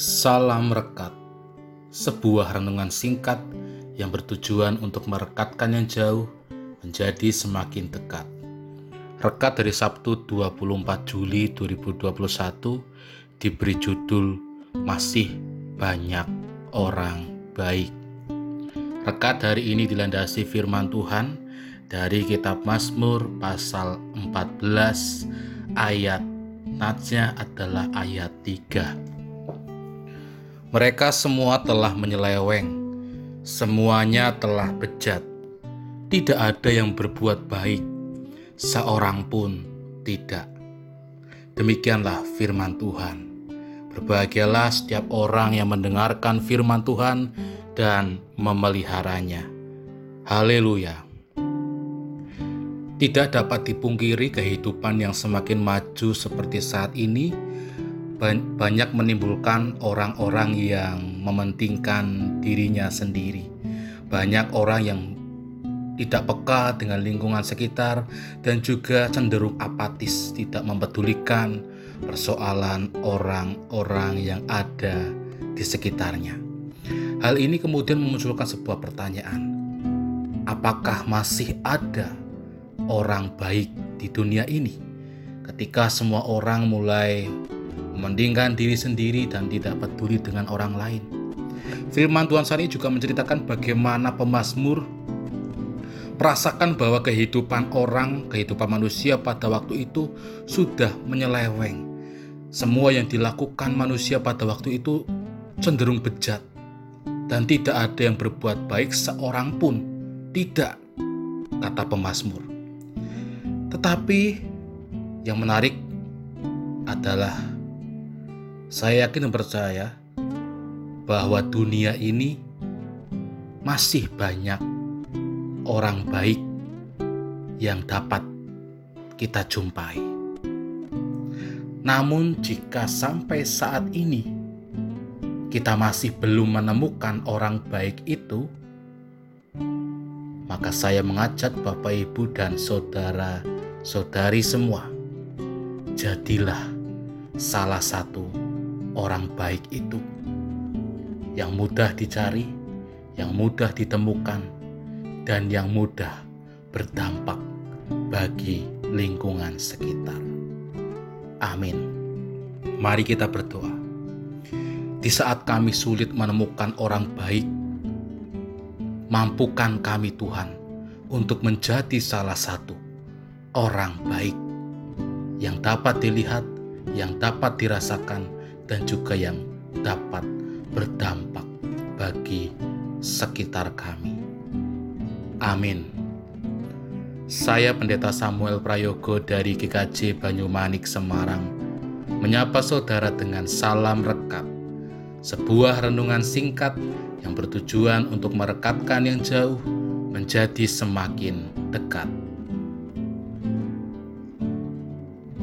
Salam Rekat Sebuah renungan singkat yang bertujuan untuk merekatkan yang jauh menjadi semakin dekat. Rekat dari Sabtu 24 Juli 2021 diberi judul Masih Banyak Orang Baik. Rekat hari ini dilandasi firman Tuhan dari kitab Mazmur pasal 14 ayat Natsnya adalah ayat 3 mereka semua telah menyeleweng, semuanya telah bejat. Tidak ada yang berbuat baik, seorang pun tidak. Demikianlah firman Tuhan. Berbahagialah setiap orang yang mendengarkan firman Tuhan dan memeliharanya. Haleluya! Tidak dapat dipungkiri kehidupan yang semakin maju seperti saat ini banyak menimbulkan orang-orang yang mementingkan dirinya sendiri. Banyak orang yang tidak peka dengan lingkungan sekitar dan juga cenderung apatis, tidak mempedulikan persoalan orang-orang yang ada di sekitarnya. Hal ini kemudian memunculkan sebuah pertanyaan: apakah masih ada orang baik di dunia ini? Ketika semua orang mulai mementingkan diri sendiri dan tidak peduli dengan orang lain. Firman Tuhan saat juga menceritakan bagaimana pemazmur merasakan bahwa kehidupan orang, kehidupan manusia pada waktu itu sudah menyeleweng. Semua yang dilakukan manusia pada waktu itu cenderung bejat dan tidak ada yang berbuat baik seorang pun. Tidak, kata pemazmur. Tetapi yang menarik adalah saya yakin dan percaya bahwa dunia ini masih banyak orang baik yang dapat kita jumpai. Namun, jika sampai saat ini kita masih belum menemukan orang baik itu, maka saya mengajak Bapak, Ibu, dan saudara-saudari semua, jadilah salah satu orang baik itu yang mudah dicari, yang mudah ditemukan, dan yang mudah berdampak bagi lingkungan sekitar. Amin. Mari kita berdoa. Di saat kami sulit menemukan orang baik, mampukan kami Tuhan untuk menjadi salah satu orang baik yang dapat dilihat, yang dapat dirasakan, dan juga yang dapat berdampak bagi sekitar kami. Amin. Saya Pendeta Samuel Prayogo dari GKJ Banyumanik Semarang menyapa saudara dengan salam rekat. Sebuah renungan singkat yang bertujuan untuk merekatkan yang jauh menjadi semakin dekat.